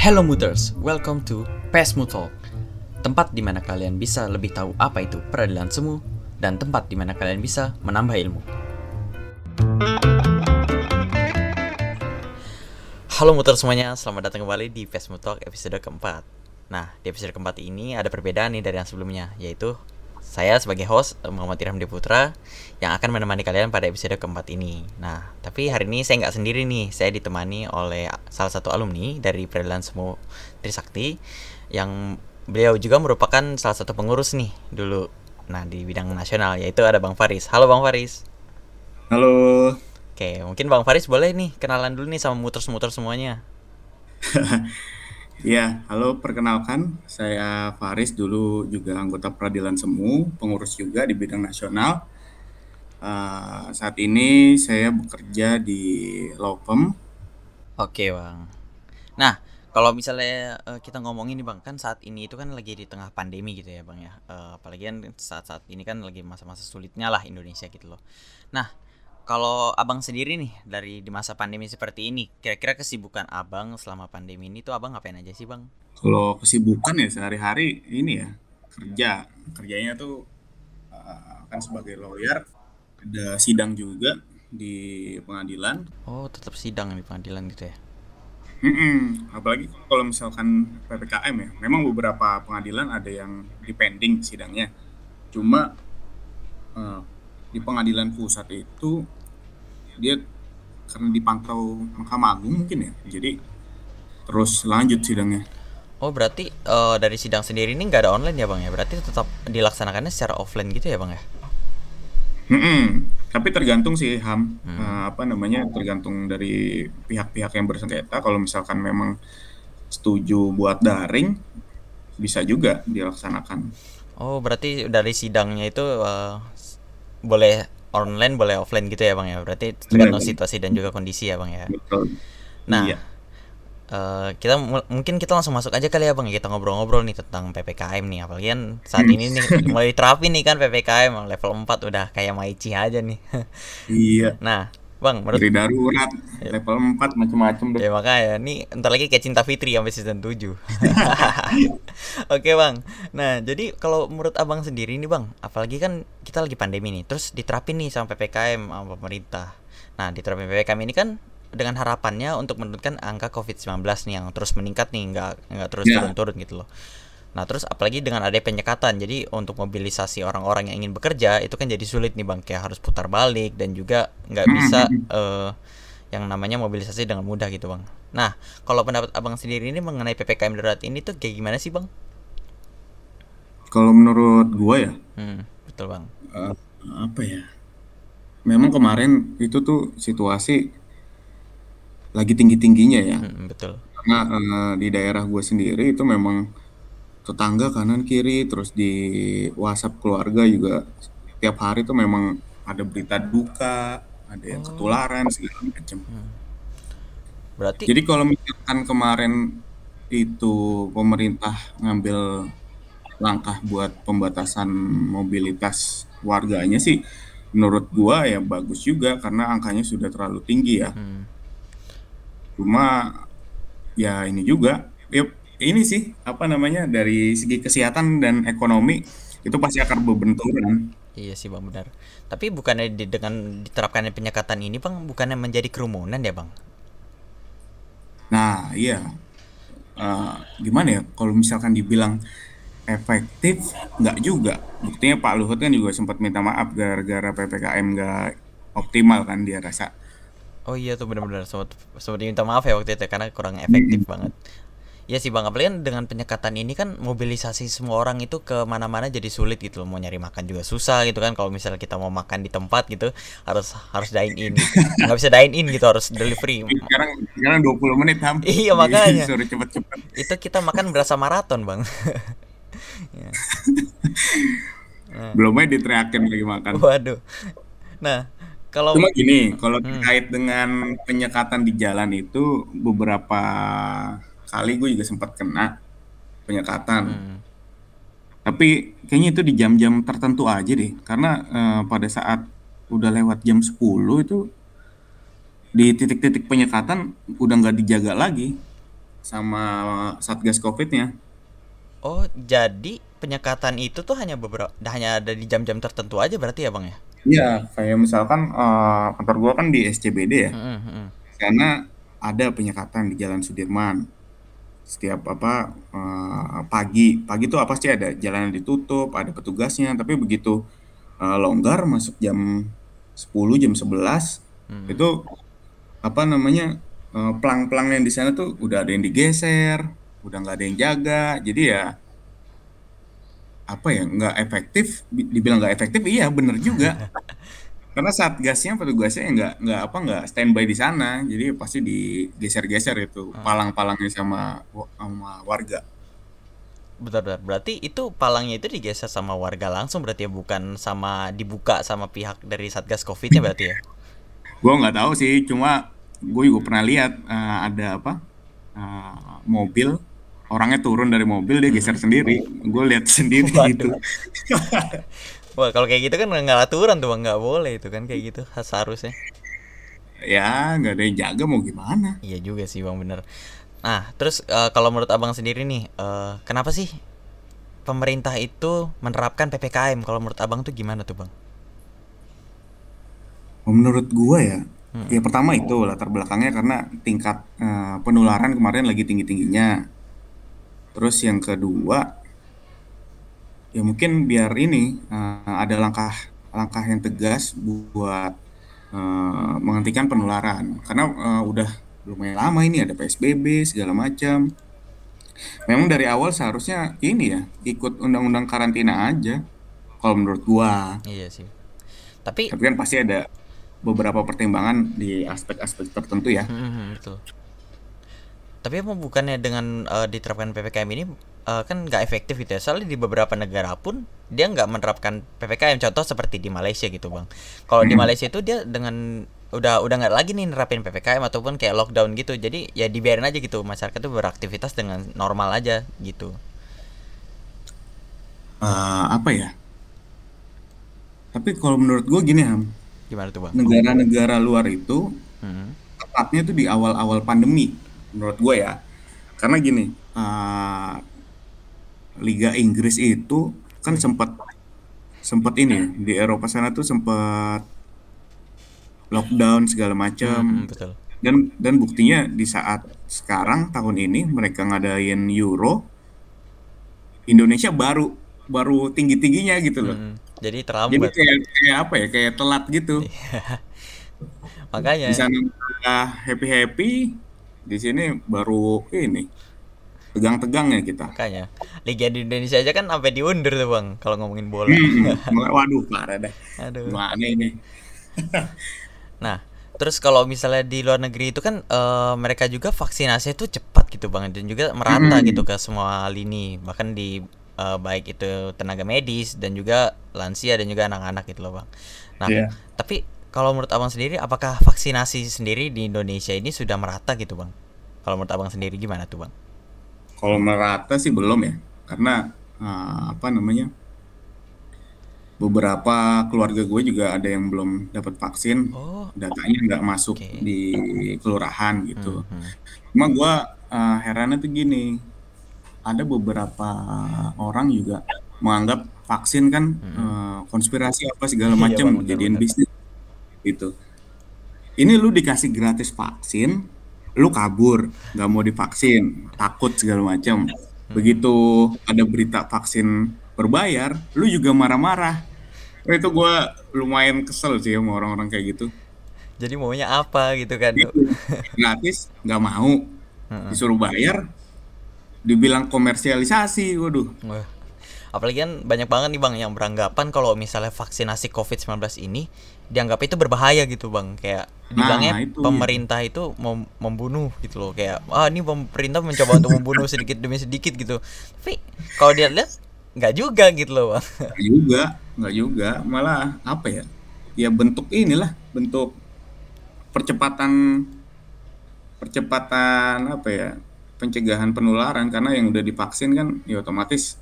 Hello Mutters, welcome to PESMU Talk. Tempat di mana kalian bisa lebih tahu apa itu peradilan semu Dan tempat di mana kalian bisa menambah ilmu. Halo Mutter semuanya, selamat datang kembali di PESMU Talk episode keempat. Nah, di episode keempat ini ada perbedaan nih dari yang sebelumnya Yaitu saya sebagai host Muhammad Irham Putra yang akan menemani kalian pada episode keempat ini. Nah, tapi hari ini saya nggak sendiri nih, saya ditemani oleh salah satu alumni dari Peradilan Semu Trisakti yang beliau juga merupakan salah satu pengurus nih dulu. Nah, di bidang nasional yaitu ada Bang Faris. Halo Bang Faris. Halo. Oke, mungkin Bang Faris boleh nih kenalan dulu nih sama muter-muter semuanya. Ya, halo perkenalkan saya Faris dulu juga anggota peradilan semu, pengurus juga di bidang nasional. Uh, saat ini saya bekerja di firm. Oke bang. Nah, kalau misalnya uh, kita ngomongin nih bang, kan saat ini itu kan lagi di tengah pandemi gitu ya bang ya. Uh, apalagi kan saat-saat ini kan lagi masa-masa sulitnya lah Indonesia gitu loh. Nah, kalau abang sendiri nih dari di masa pandemi seperti ini, kira-kira kesibukan abang selama pandemi ini tuh abang ngapain aja sih bang? Kalau kesibukan ya sehari-hari ini ya kerja, kerjanya tuh uh, kan sebagai lawyer, ada sidang juga di pengadilan. Oh tetap sidang di pengadilan gitu ya? Mm -mm. Apalagi kalau misalkan ppkm ya, memang beberapa pengadilan ada yang dipending sidangnya. Cuma uh, di pengadilan pusat itu dia karena dipantau Mahkamah Agung mungkin ya. Jadi terus lanjut sidangnya. Oh berarti uh, dari sidang sendiri ini nggak ada online ya bang ya? Berarti tetap dilaksanakannya secara offline gitu ya bang ya? Hmm, tapi tergantung sih ham. Hmm. uh, apa namanya tergantung dari pihak-pihak yang bersengketa. Kalau misalkan memang setuju buat daring bisa juga dilaksanakan. Oh berarti dari sidangnya itu uh, boleh online boleh offline gitu ya bang ya? Berarti tergantung situasi dan juga kondisi ya bang ya? Betul. nah iya. uh, kita mungkin kita langsung masuk aja kali ya bang ya, kita ngobrol-ngobrol nih tentang ppkm nih. Apalagi kan saat hmm. ini nih mulai terapi nih kan ppkm level 4 udah kayak maici aja nih. Iya. Nah Bang, menurut Dari darurat ya. level 4 macam-macam deh. Ya makanya nih entar lagi kayak Cinta Fitri sampai season 7. Oke, Bang. Nah, jadi kalau menurut Abang sendiri nih, Bang, apalagi kan kita lagi pandemi nih, terus diterapin nih sama PPKM sama pemerintah. Nah, diterapin PPKM ini kan dengan harapannya untuk menurunkan angka COVID-19 nih yang terus meningkat nih, nggak nggak terus ya. turun-turun yeah. gitu loh. Nah terus apalagi dengan ada penyekatan, jadi untuk mobilisasi orang-orang yang ingin bekerja itu kan jadi sulit nih bang, kayak harus putar balik dan juga nggak hmm, bisa uh, yang namanya mobilisasi dengan mudah gitu bang. Nah kalau pendapat abang sendiri ini mengenai ppkm darurat ini tuh kayak gimana sih bang? Kalau menurut gua ya, hmm, betul bang. Uh, apa ya? Memang kemarin itu tuh situasi lagi tinggi tingginya ya. Hmm, betul. Karena uh, di daerah gua sendiri itu memang tetangga kanan kiri terus di WhatsApp keluarga juga tiap hari tuh memang ada berita duka ada yang oh. ketularan segala macam hmm. berarti jadi kalau misalkan kemarin itu pemerintah ngambil langkah buat pembatasan mobilitas warganya sih menurut gua ya bagus juga karena angkanya sudah terlalu tinggi ya hmm. cuma ya ini juga ya ini sih apa namanya dari segi kesehatan dan ekonomi itu pasti akan berbenturan. Iya sih bang benar. Tapi bukannya di, dengan diterapkannya penyekatan ini bang, bukannya menjadi kerumunan ya bang? Nah iya. Uh, gimana ya kalau misalkan dibilang efektif nggak juga. Buktinya Pak Luhut kan juga sempat minta maaf gara-gara ppkm nggak optimal kan dia rasa. Oh iya tuh benar-benar sempat sempat minta maaf ya waktu itu karena kurang efektif hmm. banget. Ya sih bang, apalagi kan dengan penyekatan ini kan mobilisasi semua orang itu ke mana-mana jadi sulit gitu loh. Mau nyari makan juga susah gitu kan. Kalau misalnya kita mau makan di tempat gitu harus harus dine in. Nggak bisa dine in gitu harus delivery. Sekarang sekarang 20 menit ham. Iya makanya. Suruh cepet-cepet. Itu kita makan berasa maraton bang. ya. Belum aja diteriakin lagi makan. Waduh. Nah, kalau cuma gini, kalau hmm. terkait dengan penyekatan di jalan itu beberapa kali gue juga sempat kena penyekatan. Hmm. Tapi kayaknya itu di jam-jam tertentu aja deh, karena uh, pada saat udah lewat jam 10 itu di titik-titik penyekatan udah nggak dijaga lagi. sama Satgas Covid-nya. Oh, jadi penyekatan itu tuh hanya beberapa hanya ada di jam-jam tertentu aja berarti ya, Bang ya? Iya, kayak misalkan eh, kantor gua kan di SCBD ya. Mm, mm, mm. Karena ada penyekatan di Jalan Sudirman. Setiap apa eh, pagi, pagi tuh apa sih ada jalanan ditutup, ada petugasnya, tapi begitu eh, longgar masuk jam 10, jam 11 Mm. itu apa namanya eh, pelang-pelang yang di sana tuh udah ada yang digeser, udah nggak ada yang jaga, jadi ya apa ya nggak efektif, Bi- dibilang nggak efektif, iya bener juga. Karena satgasnya petugasnya ya nggak nggak apa nggak standby di sana, jadi pasti digeser-geser itu Ah, palang-palangnya sama sama warga. Bentar, bentar. Berarti itu palangnya itu digeser sama warga langsung berarti ya bukan sama dibuka sama pihak dari Satgas Covid-nya berarti ya? Gue nggak tahu sih, cuma gue juga pernah lihat eh, ada apa eh, mobil orangnya turun dari mobil dia geser Mm. sendiri, gue lihat sendiri gitu. Wah, kalau kayak gitu kan nggak aturan tuh, Bang. Nggak boleh itu kan kayak gitu seharusnya. Ya nggak ada yang jaga mau gimana? Iya juga sih, Bang, bener. Nah, terus eh, kalau menurut Abang sendiri nih, eh, kenapa sih pemerintah itu menerapkan PPKM? Kalau menurut Abang tuh gimana tuh, Bang? Menurut gue ya, Mm, ya pertama itu latar belakangnya karena tingkat eh, penularan kemarin lagi tinggi-tingginya. Terus yang kedua, ya mungkin biar ini eh, ada langkah langkah yang tegas buat eh, menghentikan penularan. Karena eh, udah lumayan lama ini ada PSBB segala macam. Memang dari awal seharusnya ini ya ikut undang-undang karantina aja. Kalau menurut gua. Iya sih. Tapi, Tapi kan pasti ada beberapa pertimbangan di aspek-aspek tertentu ya. mm, mm, betul. Tapi emang bukannya dengan eh, diterapkan PPKM ini eh, kan nggak efektif gitu ya? Soalnya di beberapa negara pun dia nggak menerapkan PPKM. Contoh seperti di Malaysia gitu, Bang. Kalau di Mm. Malaysia itu dia dengan udah udah nggak lagi nih nerapin PPKM ataupun kayak lockdown gitu. Jadi ya dibiarin aja gitu masyarakat tuh beraktivitas dengan normal aja gitu. Eh, apa ya? Tapi kalau menurut gue gini Ham, Gimana tuh, Bang? negara-negara luar itu Mm, tepatnya tuh di awal-awal pandemi, menurut gue ya. Karena gini, eh, Liga Inggris itu kan sempat sempat ini di Eropa sana tuh sempat lockdown segala macam. betul. Dan dan buktinya di saat sekarang tahun ini mereka ngadain Euro, Indonesia baru baru tinggi-tingginya gitu loh. Mm, jadi Jadi terlambat. kayak kayak apa ya? Kayak telat gitu. Di Makanya sana udah happy-happy, di sini baru ini tegang-tegang ya kita. makanya Liga di Indonesia aja kan sampai diundur tuh, Bang, kalau ngomongin bola. Hmm, waduh parah dah. Aduh. Gimana ini? Nah, terus kalau misalnya di luar negeri itu kan eh, mereka juga vaksinasi itu cepat gitu bang dan juga merata gitu Hmm, ke semua lini bahkan di eh, baik itu tenaga medis dan juga lansia dan juga anak-anak gitu loh bang. Nah, Iya. tapi kalau menurut abang sendiri apakah vaksinasi sendiri di Indonesia ini sudah merata gitu bang? Kalau menurut abang sendiri gimana tuh bang? Kalau merata sih belum ya, karena eh, apa namanya? Beberapa keluarga gue juga ada yang belum dapat vaksin, Oh, datanya nggak masuk oke. di kelurahan Hmm, gitu. hmm. Cuma gue eh, herannya tuh gini, ada beberapa orang juga menganggap vaksin kan Hmm. eh, konspirasi apa segala Iya macam bang, jadiin bisnis gitu. Ini lu dikasih gratis vaksin, lu kabur, nggak mau divaksin, takut segala macam. Begitu ada berita vaksin berbayar, lu juga marah-marah. Wah, Itu gue lumayan kesel sih sama orang-orang kayak gitu. Jadi maunya apa gitu kan? Gitu. Gratis nggak mau, disuruh bayar, dibilang komersialisasi, waduh. Wah. Apalagi kan banyak banget nih bang yang beranggapan kalau misalnya vaksinasi COVID-19 ini dianggap itu berbahaya gitu bang. Kayak dibilangnya Nah, itu ya. pemerintah itu mem- membunuh gitu loh. Kayak ah ini pemerintah mencoba untuk membunuh sedikit demi sedikit gitu. Tapi kalau dia lihat nggak juga gitu loh bang. Nggak juga, nggak juga, malah apa ya? Ya bentuk inilah, bentuk percepatan percepatan apa ya? pencegahan penularan karena yang udah divaksin kan ya otomatis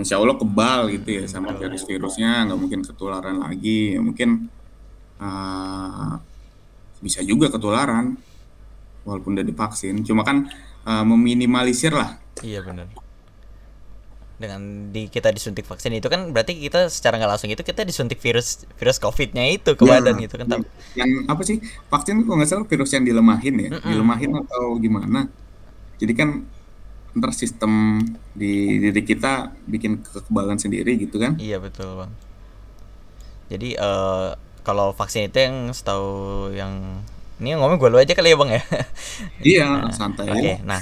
insya Allah kebal gitu ya sama virus-virusnya nggak mungkin ketularan lagi ya mungkin eh, bisa juga ketularan walaupun udah divaksin cuma kan uh, meminimalisir lah. Iya benar. Dengan di kita disuntik vaksin itu kan berarti kita secara nggak langsung itu kita disuntik virus virus covidnya itu ke Ya, badan gitu kan. yang, Tapi- yang apa sih vaksin kalau nggak salah virus yang dilemahin ya, Mm-mm. dilemahin atau gimana? Jadi kan ntar sistem di diri kita bikin kekebalan sendiri gitu kan? Iya betul bang. Jadi eh kalau vaksin itu yang setahu yang ini ngomong gue lu aja kali ya bang ya. Iya, Nah, santai Oke, aja. nah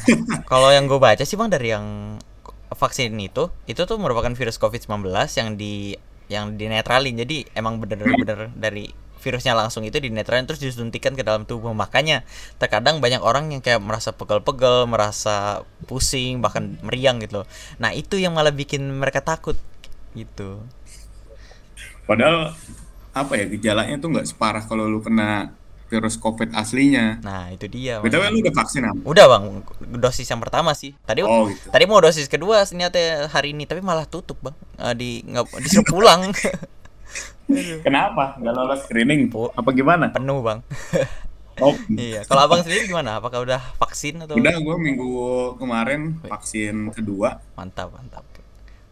kalau yang gue baca sih bang dari yang vaksin itu, itu tuh merupakan virus COVID-19 yang di yang dinetralin. Jadi emang bener-bener dari virusnya langsung itu dinetralin terus disuntikan ke dalam tubuh. Makanya terkadang banyak orang yang kayak merasa pegel-pegel, merasa pusing, bahkan meriang gitu. loh. Nah itu yang malah bikin mereka takut gitu. Padahal apa ya gejalanya tuh nggak separah kalau lu kena virus COVID aslinya. Nah itu dia. BTW lu udah vaksin apa? Udah bang, dosis yang pertama sih. Tadi Oh gitu. tadi mau dosis kedua ternyata hari ini tapi malah tutup bang. Eh, di nggak disuruh pulang. Kenapa? Nggak lolos screening? Bu. Apa gimana? Penuh bang. Oh, iya. Kalau abang sendiri gimana? Apakah udah vaksin atau? udah gue minggu kemarin vaksin kedua. Mantap mantap.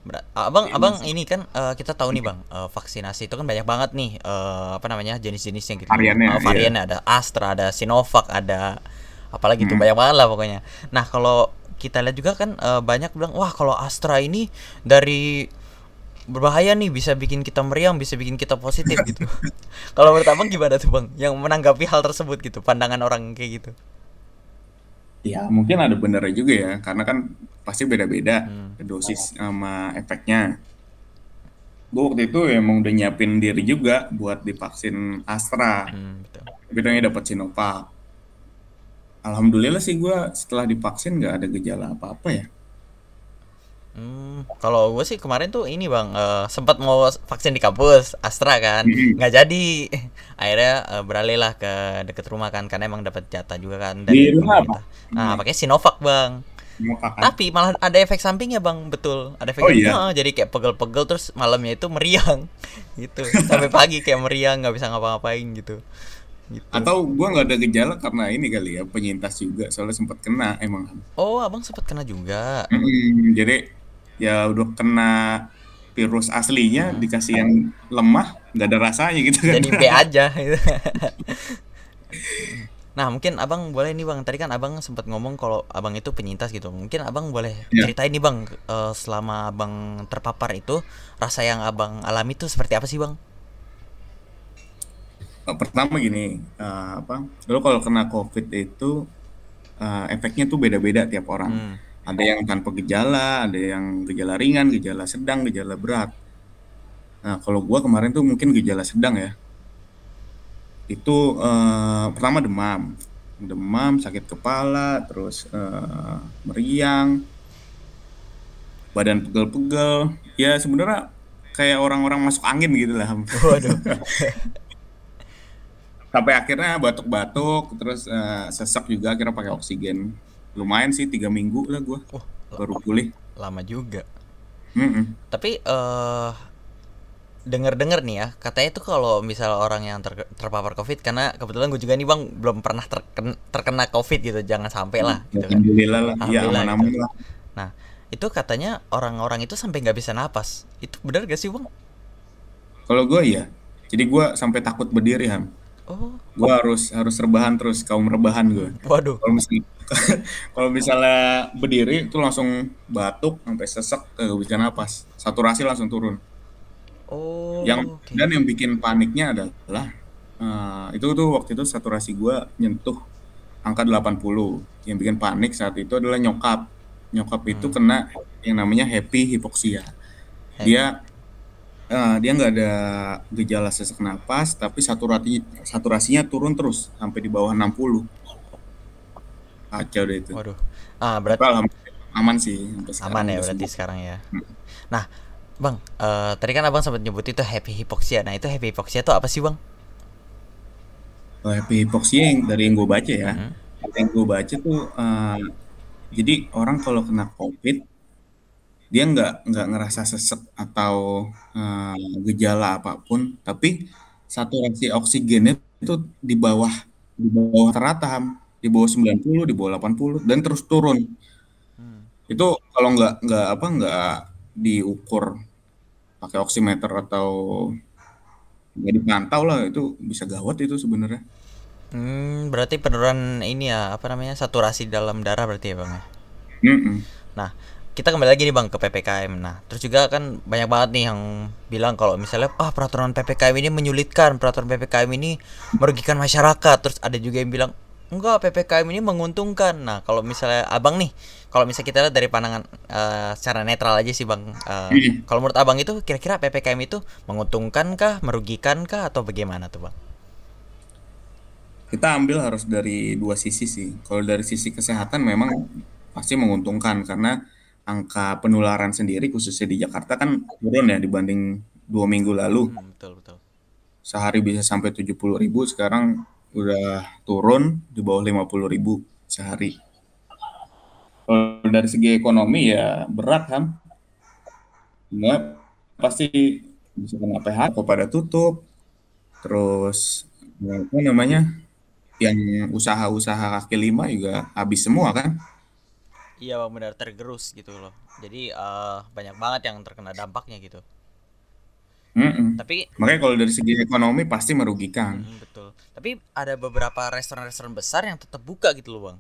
Berat. Abang abang ini kan eh, kita tahu nih bang eh, vaksinasi itu kan banyak banget nih eh, apa namanya jenis-jenisnya gitu. Variannya, iya. variannya ada Astra, ada Sinovac, ada apalagi tuh Hmm. banyak banget lah pokoknya. Nah kalau kita lihat juga kan eh, banyak bilang wah kalau Astra ini dari berbahaya nih bisa bikin kita meriang bisa bikin kita positif gitu kalau menurut abang gimana tuh bang yang menanggapi hal tersebut gitu pandangan orang kayak gitu Ya mungkin ada benernya juga ya, karena kan pasti beda-beda Hmm. dosis sama efeknya. Gue waktu itu emang udah nyiapin diri juga buat divaksin Astra. hmm, betul Bedanya dapat Sinovac. Alhamdulillah sih gue setelah divaksin nggak ada gejala apa-apa ya. Hmm, kalau gue sih kemarin tuh ini bang eh, sempat mau vaksin di kampus Astra kan. Mhm. nggak jadi. Akhirnya eh, beralih lah ke deket rumah kan karena emang dapat jatah juga kan Di rumah apa? Nah pakai Sinovac bang. Sinovac tapi malah ada efek sampingnya bang betul. Ada efek Oh, iya? eh, jadi kayak pegel-pegel terus malamnya itu meriang. Gitu. Sampai pagi kayak meriang nggak bisa ngapa-ngapain gitu. Gitu. Atau gue nggak ada gejala karena ini kali ya penyintas juga soalnya sempat kena emang. oh abang sempat kena juga? Mm, jadi ya udah kena virus aslinya dikasih yang lemah nggak ada rasanya gitu kan. jadi B aja gitu. Nah mungkin abang boleh nih bang Tadi kan abang sempat ngomong kalau abang itu penyintas gitu Mungkin abang boleh Ya. ceritain nih bang eh, Selama abang terpapar itu Rasa yang abang alami itu seperti apa sih bang? Eh, Pertama gini, eh, apa? Lalu kalau kena COVID itu eh, efeknya tuh beda-beda tiap orang. Hmm. Ada yang tanpa gejala, ada yang gejala ringan, gejala sedang, gejala berat. Nah, kalau gua kemarin tuh mungkin gejala sedang ya. Itu eh, pertama demam, demam, sakit kepala, terus eh, meriang, badan pegel-pegel. Ya sebenarnya kayak orang-orang masuk angin gitu lah. Waduh sampai akhirnya batuk-batuk terus eh, sesek juga akhirnya pakai oksigen lumayan sih tiga minggu lah gua. Wah baru pulih. lama juga. Mm-mm. Tapi eh denger-denger nih ya Katanya tuh kalau misal orang yang ter- terpapar covid Karena kebetulan gue juga nih bang Belum pernah terken- terkena covid gitu Jangan sampai lah gitu kan. Alhamdulillah lah. Aman-aman gitu. lah. Nah itu katanya orang-orang itu sampai nggak bisa napas. Itu benar gak sih bang? kalau gua iya. Jadi gua sampai takut berdiri ham. Oh. Gua harus harus rebahan terus kaum rebahan gua. Waduh. Kalau misalnya kalau misalnya berdiri itu langsung batuk sampai sesek kagak bisa napas. Saturasi langsung turun. Oh yang oke. dan yang bikin paniknya adalah eh, itu tuh waktu itu saturasi gua nyentuh angka 80 yang bikin panik saat itu adalah nyokap. Nyokap itu Hmm. kena yang namanya happy hipoksia dia eh, dia nggak ada gejala sesak napas tapi saturasi saturasinya turun terus sampai di bawah 60 kacau deh itu Waduh Ah berarti Tapi aman sih aman ya udah berarti sembuh. sekarang ya Hmm. Nah Bang eh, Tadi kan abang sempat nyebut itu happy hypoxia Nah itu happy hypoxia itu apa sih bang? Kalau happy hipoksia yang dari yang gue baca ya Mhm. yang gue baca tuh eh, jadi orang kalau kena covid dia nggak nggak ngerasa sesek atau eh, gejala apa pun tapi saturasi oksigennya itu di bawah di bawah rata Ham. Di bawah 90, di bawah 80 dan terus turun. Hmm. Itu kalau nggak nggak apa nggak diukur pakai oximeter atau nggak dipantau lah itu bisa gawat itu sebenarnya. Hmm, berarti penurunan ini ya, apa namanya? Saturasi dalam darah berarti ya, Bang ya. Mm-mm. Nah, kita kembali lagi nih Bang ke PPKM. Nah, terus juga kan banyak banget nih yang bilang kalau misalnya ah peraturan PPKM ini menyulitkan, peraturan PPKM ini merugikan masyarakat. Terus ada juga yang bilang enggak PPKM ini menguntungkan. Nah, kalau misalnya Abang nih, kalau misalnya kita lihat dari pandangan eh, secara netral aja sih Bang. Mm-mm. kalau menurut Abang itu kira-kira PPKM itu menguntungkan kah, merugikan kah atau bagaimana tuh Bang? Kita ambil harus dari dua sisi sih. Kalau dari sisi kesehatan memang pasti menguntungkan karena angka penularan sendiri khususnya di Jakarta kan turun ya dibanding dua minggu lalu. Hmm, betul betul. Sehari bisa sampai 70 ribu, sekarang udah turun di bawah 50 ribu sehari. Kalau dari segi ekonomi ya berat kan. Nggak pasti bisa kena PHK kok pada tutup. Terus apa namanya yang usaha-usaha kaki lima juga habis semua kan. Iya Bang benar tergerus gitu loh. Jadi eh, banyak banget yang terkena dampaknya gitu. Mm-mm. Tapi Makanya kalau dari segi ekonomi pasti merugikan. Mm, betul. Tapi ada beberapa restoran-restoran besar yang tetap buka gitu loh, Bang.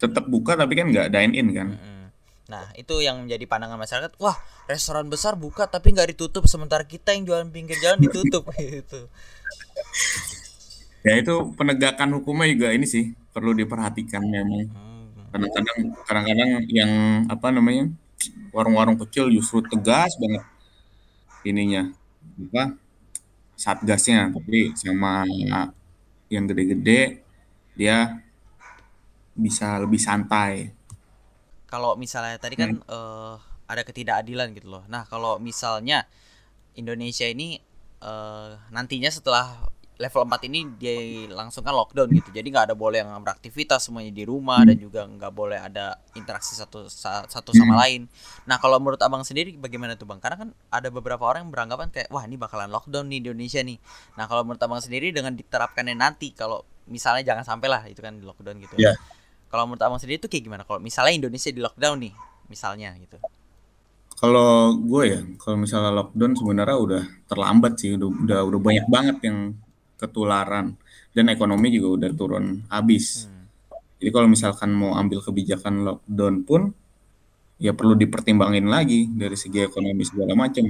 Tetap buka tapi kan nggak dine in kan. Mm-mm. Nah, itu yang menjadi pandangan masyarakat. Wah, restoran besar buka tapi nggak ditutup, sementara kita yang jualan pinggir jalan ditutup gitu. Ya itu penegakan hukumnya juga ini sih perlu diperhatikan memang. Hmm, Kadang-kadang kadang-kadang yang apa namanya warung-warung kecil justru tegas banget ininya apa satgasnya tapi sama yang gede-gede dia bisa lebih santai. Kalau misalnya tadi kan eh, ada ketidakadilan gitu loh. Nah, kalau misalnya Indonesia ini eh, nantinya setelah level 4 ini dia langsungkan lockdown gitu. Jadi nggak ada boleh yang beraktivitas semuanya di rumah dan juga nggak boleh ada interaksi satu sa- satu sama lain. Nah, kalau menurut Abang sendiri bagaimana tuh Bang? Karena kan ada beberapa orang yang beranggapan kayak wah ini bakalan lockdown nih di Indonesia nih. Nah, kalau menurut Abang sendiri dengan diterapkannya nanti kalau misalnya jangan sampai lah itu kan di lockdown gitu. Ya. Kalau menurut Abang sendiri itu kayak gimana? Kalau misalnya Indonesia di lockdown nih, misalnya gitu. Kalau gue ya, kalau misalnya lockdown sebenarnya udah terlambat sih, udah udah, udah banyak banget yang ketularan dan ekonomi juga udah turun habis. Hmm. Jadi kalau misalkan mau ambil kebijakan lockdown pun ya perlu dipertimbangin lagi dari segi ekonomi segala macam.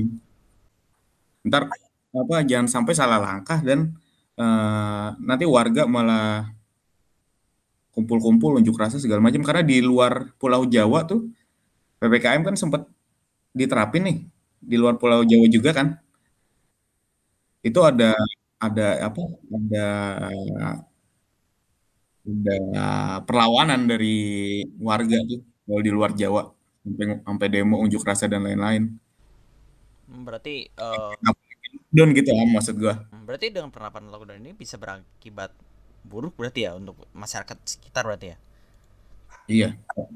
Ntar apa jangan sampai salah langkah dan eh, nanti warga malah kumpul-kumpul unjuk rasa segala macam karena di luar Pulau Jawa tuh PPKM kan sempat diterapin nih di luar Pulau Jawa juga kan. Itu ada ada apa? Ada ada perlawanan dari warga tuh kalau di luar Jawa sampai sampai demo unjuk rasa dan lain-lain. Hmm, Berarti Down gitu lah maksud gua. berarti dengan penerapan lockdown ini bisa berakibat buruk berarti ya untuk masyarakat sekitar berarti ya. Iya,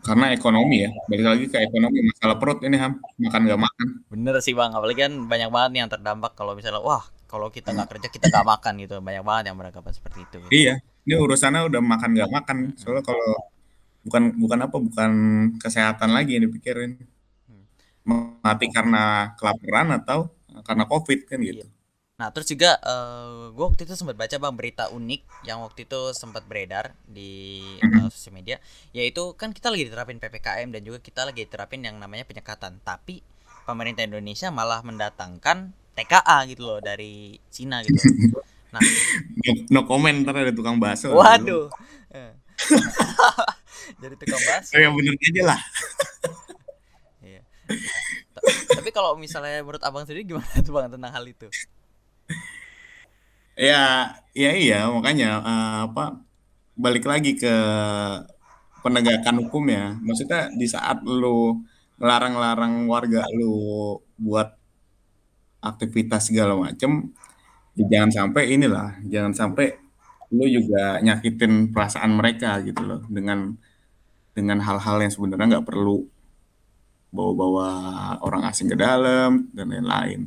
karena ekonomi ya. Balik lagi ke ekonomi masalah perut ini Ham, makan nggak makan. Bener sih Bang, apalagi kan banyak banget nih yang terdampak kalau misalnya wah, kalau kita nggak kerja kita nggak makan gitu. Banyak banget yang beranggapan seperti itu gitu. Iya, ini urusannya udah makan nggak makan. Soalnya kalau bukan bukan apa bukan kesehatan lagi yang dipikirin. Mati karena kelaparan atau karena COVID kan gitu. Nah, terus juga eh gue waktu itu sempat baca bang berita unik yang waktu itu sempat beredar di eh, sosial media, yaitu kan kita lagi diterapin ppkm dan juga kita lagi diterapin yang namanya penyekatan, tapi pemerintah Indonesia malah mendatangkan TKA gitu loh dari Cina gitu. Nah, No, no comment ntar ada tukang bakso. waduh, Eh. jadi tukang bakso. Yang bener aja lah. Iya. Ta- Tapi kalau misalnya menurut abang sendiri gimana tuh bang tentang hal itu? Ya, ya iya makanya eh, apa balik lagi ke penegakan hukum ya. Maksudnya di saat lu ngelarang-larang warga lu buat aktivitas segala macem, ya jangan sampai inilah, jangan sampai lu juga nyakitin perasaan mereka gitu loh dengan dengan hal-hal yang sebenarnya nggak perlu bawa-bawa orang asing ke dalam dan lain-lain.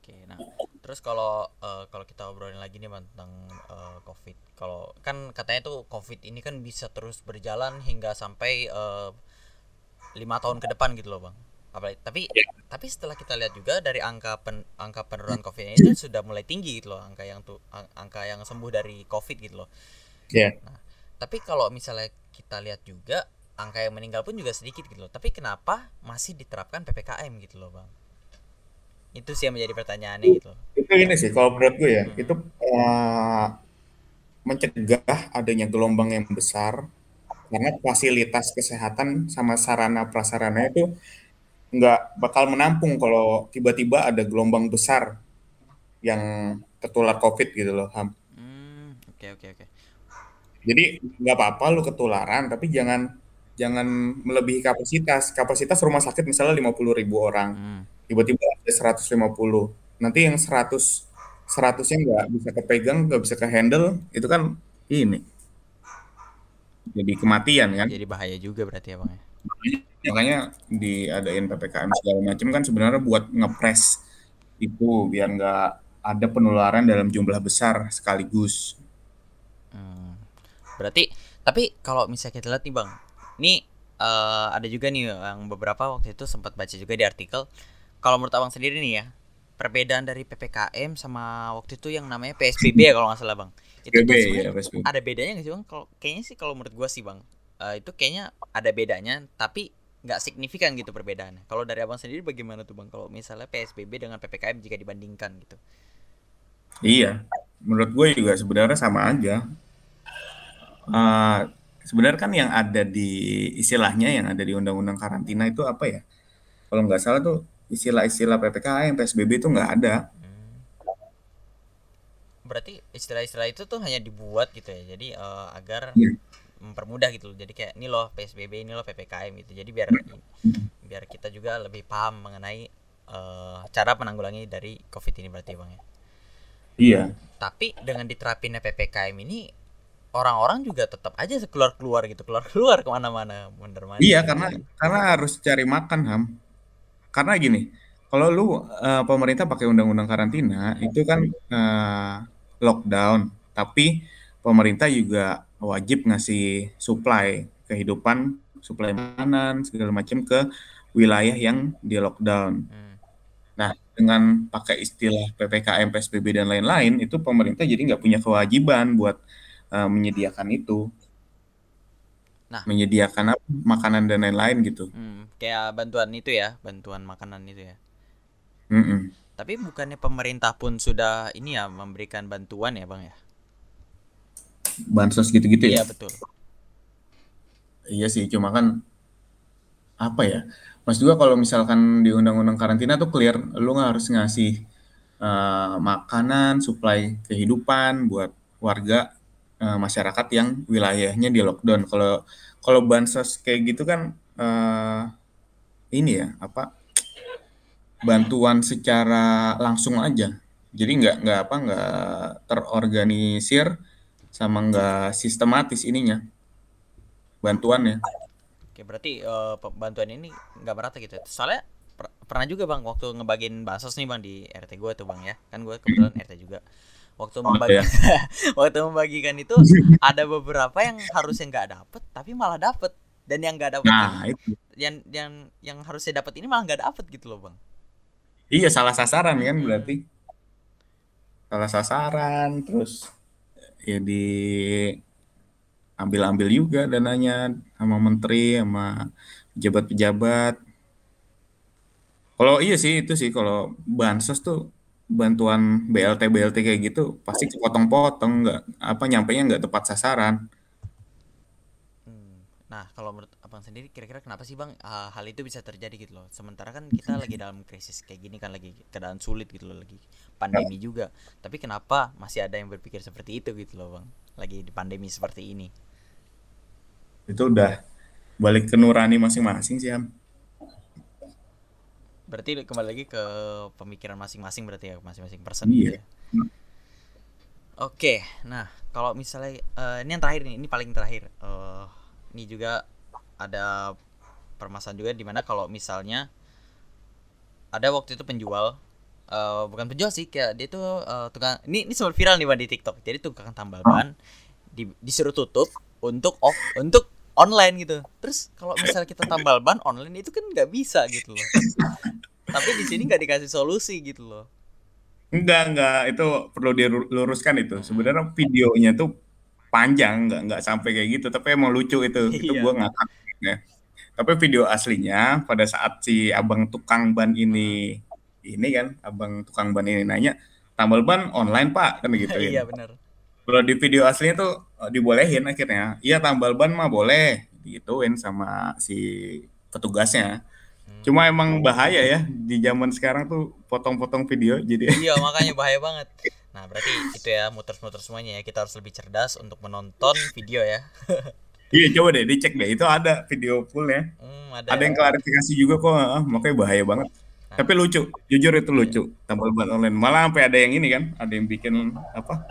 Oke, nah terus kalau uh, kalau kita obrolin lagi nih bang tentang uh, covid kalau kan katanya tuh covid ini kan bisa terus berjalan hingga sampai lima uh, tahun ke depan gitu loh bang apalagi tapi yeah. tapi setelah kita lihat juga dari angka pen, angka penurunan covid itu sudah mulai tinggi gitu loh angka yang tuh angka yang sembuh dari covid gitu loh yeah. nah tapi kalau misalnya kita lihat juga angka yang meninggal pun juga sedikit gitu loh tapi kenapa masih diterapkan ppkm gitu loh bang itu sih yang menjadi pertanyaannya gitu itu ini sih kalau menurut gue ya hmm. itu uh, mencegah adanya gelombang yang besar karena fasilitas kesehatan sama sarana prasarana itu nggak bakal menampung kalau tiba-tiba ada gelombang besar yang tertular covid gitu loh ham. Hmm, oke oke oke. Jadi nggak apa-apa lu ketularan tapi jangan jangan melebihi kapasitas. Kapasitas rumah sakit misalnya 50 ribu orang. Hmm tiba-tiba ada 150 nanti yang 100 100 nya nggak bisa kepegang nggak bisa ke handle itu kan ini jadi kematian kan jadi bahaya juga berarti ya bang ya makanya diadain ppkm segala macam kan sebenarnya buat ngepres itu biar nggak ada penularan dalam jumlah besar sekaligus. Hmm. berarti tapi kalau misalnya kita lihat nih bang ini uh, ada juga nih yang beberapa waktu itu sempat baca juga di artikel. Kalau menurut abang sendiri nih ya perbedaan dari ppkm sama waktu itu yang namanya psbb ya kalau nggak salah bang. Itu PSBB, ya, ada bedanya nggak sih bang? Kalau kayaknya sih kalau menurut gua sih bang uh, itu kayaknya ada bedanya tapi nggak signifikan gitu perbedaannya. Kalau dari abang sendiri bagaimana tuh bang? Kalau misalnya psbb dengan ppkm jika dibandingkan gitu. Iya. Menurut gue juga sebenarnya sama aja. Uh, sebenarnya kan yang ada di istilahnya yang ada di undang-undang karantina itu apa ya? Kalau nggak salah tuh istilah-istilah PPKM, PSBB itu nggak ada. Hmm. Berarti istilah-istilah itu tuh hanya dibuat gitu ya, jadi uh, agar yeah. Mempermudah gitu. Jadi kayak ini loh PSBB, ini loh PPKM gitu. Jadi biar biar kita juga lebih paham mengenai uh, cara menanggulangi dari COVID ini berarti bang ya. Iya. Tapi dengan diterapinnya PPKM ini orang-orang juga tetap aja keluar keluar gitu keluar keluar ke mana-mana bener iya karena karena harus cari makan ham karena gini, kalau lu uh, pemerintah pakai undang-undang karantina itu kan uh, lockdown, tapi pemerintah juga wajib ngasih supply kehidupan, supply makanan segala macam ke wilayah yang di lockdown. Hmm. Nah, dengan pakai istilah PPKM, PSBB dan lain-lain, itu pemerintah jadi nggak punya kewajiban buat uh, menyediakan itu. Nah, menyediakan apa, makanan dan lain-lain gitu. Hmm, kayak bantuan itu ya, bantuan makanan itu ya. Mm -mm. Tapi bukannya pemerintah pun sudah ini ya memberikan bantuan ya, Bang ya? Bansos gitu-gitu ya? Iya, betul. Iya sih, cuma kan apa ya? Mas juga kalau misalkan di undang-undang karantina tuh clear, lu nggak harus ngasih uh, makanan, supply kehidupan buat warga uh, masyarakat yang wilayahnya di lockdown. Kalau kalau bansos kayak gitu kan uh, ini ya apa bantuan secara langsung aja. Jadi nggak nggak apa nggak terorganisir sama nggak sistematis ininya bantuannya. Oke berarti uh, bantuan ini nggak merata gitu. Ya? Soalnya per pernah juga bang waktu ngebagiin bansos nih bang di RT gue tuh bang ya kan gue kebetulan RT juga waktu oh, ya. waktu membagikan itu ada beberapa yang harusnya nggak dapet tapi malah dapet dan yang nggak dapet nah, ini, itu. yang yang yang harusnya dapet ini malah nggak dapet gitu loh bang iya salah sasaran kan hmm. berarti salah sasaran terus ya di ambil-ambil juga dananya sama menteri sama pejabat-pejabat kalau iya sih itu sih kalau bansos tuh bantuan BLT BLT kayak gitu pasti kepotong-potong nggak apa nyampe nya nggak tepat sasaran. Hmm. Nah kalau menurut abang sendiri kira-kira kenapa sih bang uh, hal itu bisa terjadi gitu loh? Sementara kan kita lagi dalam krisis kayak gini kan lagi keadaan sulit gitu loh lagi pandemi ya. juga. Tapi kenapa masih ada yang berpikir seperti itu gitu loh bang? Lagi di pandemi seperti ini. Itu udah balik ke nurani masing-masing sih Am berarti kembali lagi ke pemikiran masing-masing berarti ya masing-masing person iya. gitu ya. Oke, nah kalau misalnya uh, ini yang terakhir nih, ini paling terakhir. Uh, ini juga ada permasalahan juga di mana kalau misalnya ada waktu itu penjual uh, bukan penjual sih kayak dia tuh uh, tukang ini ini sempat viral nih di TikTok. Jadi tukang tambal ban di, disuruh tutup untuk off untuk online gitu. Terus kalau misalnya kita tambal ban online itu kan nggak bisa gitu loh. Tapi di sini nggak dikasih solusi gitu loh. Enggak enggak itu perlu diluruskan itu. Sebenarnya videonya tuh panjang nggak nggak sampai kayak gitu. Tapi emang lucu itu. Itu iya. gue ngakak ya. Tapi video aslinya pada saat si abang tukang ban ini ini kan abang tukang ban ini nanya tambal ban online pak? Kan gitu ya iya benar. Kalau di video aslinya tuh eh, dibolehin akhirnya. Iya tambal ban mah boleh gituin sama si petugasnya. Hmm. cuma emang bahaya ya di zaman sekarang tuh potong-potong video jadi iya makanya bahaya banget. Nah berarti itu ya muter-muter semuanya ya. Kita harus lebih cerdas untuk menonton video ya Iya coba deh dicek deh itu ada video fullnya. Hmm, ada, ada yang klarifikasi juga kok, makanya bahaya banget. Nah. Tapi lucu, jujur itu lucu. Tambal ban online. Malah sampai ada yang ini kan, ada yang bikin apa?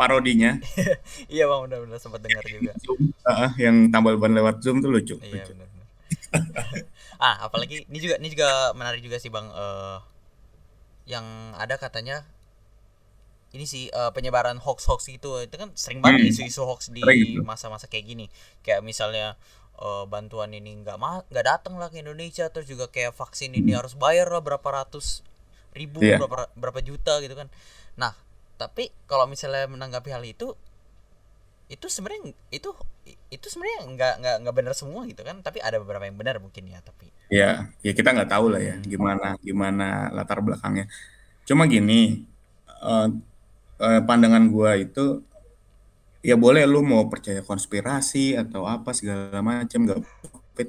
Parodinya. iya bang, benar-benar sempat dengar juga. Zoom, uh, yang tambal ban lewat Zoom tuh lucu. Iya lucu. benar. ah apalagi ini juga ini juga menarik juga sih bang. Uh, yang ada katanya ini sih uh, penyebaran hoax-hoax itu itu kan sering banget hmm. isu-isu hoax di masa-masa kayak gini. Kayak misalnya uh, bantuan ini nggak mah nggak datang lah ke Indonesia terus juga kayak vaksin ini harus bayar lah berapa ratus ribu yeah. berapa berapa juta gitu kan. Nah tapi kalau misalnya menanggapi hal itu itu sebenarnya itu itu sebenarnya nggak nggak nggak benar semua gitu kan. Tapi ada beberapa yang benar mungkin ya tapi ya ya kita nggak tahu lah ya gimana gimana latar belakangnya. Cuma gini uh, eh, pandangan gua itu ya boleh lu mau percaya konspirasi atau apa segala macam gak covid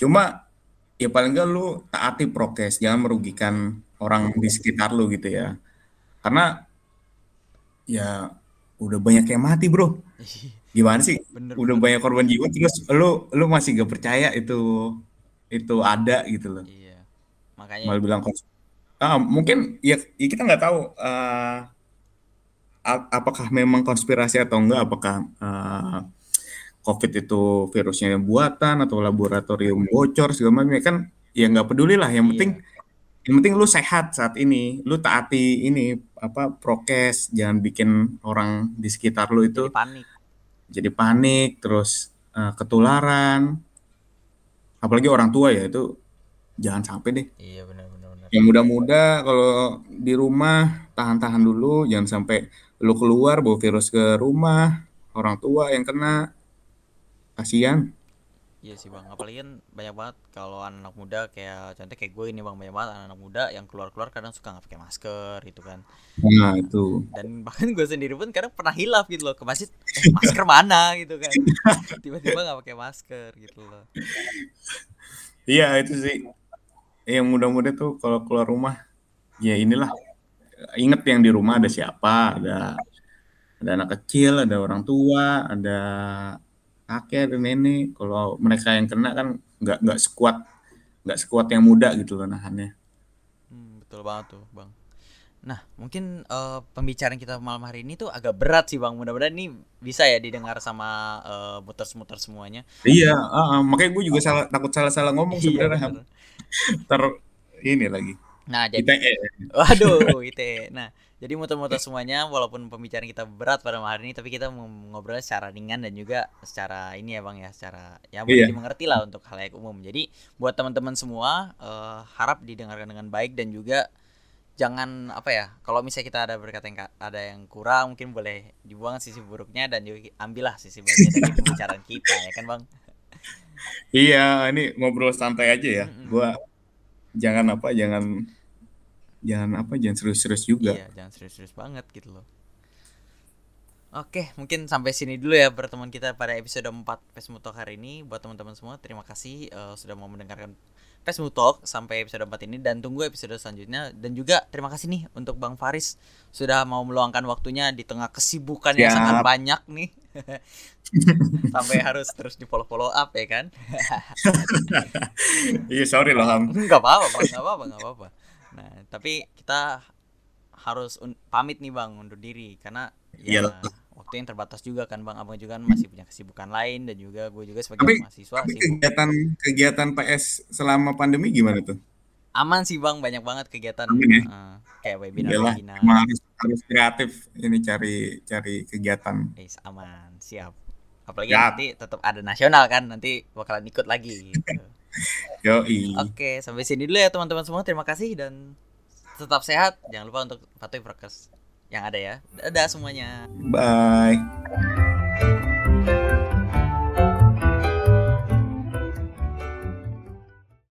cuma ya paling enggak lu taati prokes jangan merugikan orang di sekitar lu gitu ya. Karena ya udah banyak yang mati bro. Gimana sih? Bener, udah bener. banyak korban jiwa terus lu lu masih gak percaya itu itu ada gitu loh. Iya makanya malah bilang ah, mungkin ya, ya kita nggak tahu uh, apakah memang konspirasi atau enggak? Apakah uh, COVID itu virusnya buatan atau laboratorium bocor segala macam? Ya kan ya nggak peduli lah. Yang iya. penting yang penting lu sehat saat ini. Lu taati ini apa prokes. Jangan bikin orang di sekitar lu itu jadi panik. jadi panik terus uh, ketularan. Apalagi orang tua ya itu jangan sampai deh. Iya benar benar, benar. yang muda-muda kalau di rumah tahan-tahan dulu. Jangan sampai lu keluar bawa virus ke rumah orang tua yang kena kasihan Iya sih bang, apalagi kan banyak banget kalau anak, anak muda kayak contoh kayak gue ini bang banyak banget anak, anak muda yang keluar keluar kadang suka nggak pakai masker gitu kan. Nah itu. Dan bahkan gue sendiri pun kadang pernah hilaf gitu loh ke masjid eh, masker mana gitu kan. Tiba-tiba nggak pakai masker gitu loh. Iya itu sih. Yang muda-muda tuh kalau keluar rumah ya inilah inget yang di rumah ada siapa, ada ada anak kecil, ada orang tua, ada kakek, ada nenek. Kalau mereka yang kena kan nggak nggak sekuat nggak sekuat yang muda gitu loh nahannya. Hmm, betul banget tuh, Bang. Nah, mungkin uh, pembicaraan kita malam hari ini tuh agak berat sih, Bang. Mudah-mudahan ini bisa ya didengar sama uh, muter-muter semuanya. Iya, uh, uh, makanya gue juga salah takut salah-salah ngomong iya, sebenarnya. Ter ini lagi. Nah, jadi ITE. Waduh, ITE. Nah, jadi muter-muter semuanya walaupun pembicaraan kita berat pada malam hari ini tapi kita ngobrol secara ringan dan juga secara ini ya Bang ya, secara ya boleh iya. dimengerti lah untuk hal yang umum. Jadi buat teman-teman semua uh, harap didengarkan dengan baik dan juga jangan apa ya kalau misalnya kita ada berkata yang ada yang kurang mungkin boleh dibuang sisi buruknya dan juga ambillah sisi baiknya dari pembicaraan kita ya kan bang iya ini ngobrol santai aja ya mm -hmm. gua jangan apa jangan jangan apa jangan serius-serius juga iya jangan serius-serius banget gitu loh Oke, mungkin sampai sini dulu ya pertemuan kita pada episode 4 Facebook Talk hari ini. Buat teman-teman semua, terima kasih uh, sudah mau mendengarkan Facebook Talk sampai episode 4 ini dan tunggu episode selanjutnya dan juga terima kasih nih untuk Bang Faris sudah mau meluangkan waktunya di tengah kesibukan yang sangat banyak nih. sampai harus terus di follow-follow up ya kan. Iya, sorry loh, Ham. Enggak apa-apa, enggak apa-apa, enggak apa-apa. Nah, tapi kita harus pamit nih Bang undur diri karena ya Iyalah. waktu yang terbatas juga kan Bang Abang juga kan masih punya kesibukan lain dan juga gue juga sebagai tapi, mahasiswa tapi kegiatan kegiatan PS selama pandemi gimana tuh? aman sih bang banyak banget kegiatan Aman ya? uh, kayak webinar Iyalah, webinar harus harus kreatif ini cari cari kegiatan. Is, aman siap apalagi Siap. nanti tetap ada nasional kan nanti bakalan ikut lagi gitu. Yo, Oke, sampai sini dulu ya teman-teman semua. Terima kasih dan tetap sehat. Jangan lupa untuk patuhi prokes yang ada ya. Dadah semuanya. Bye.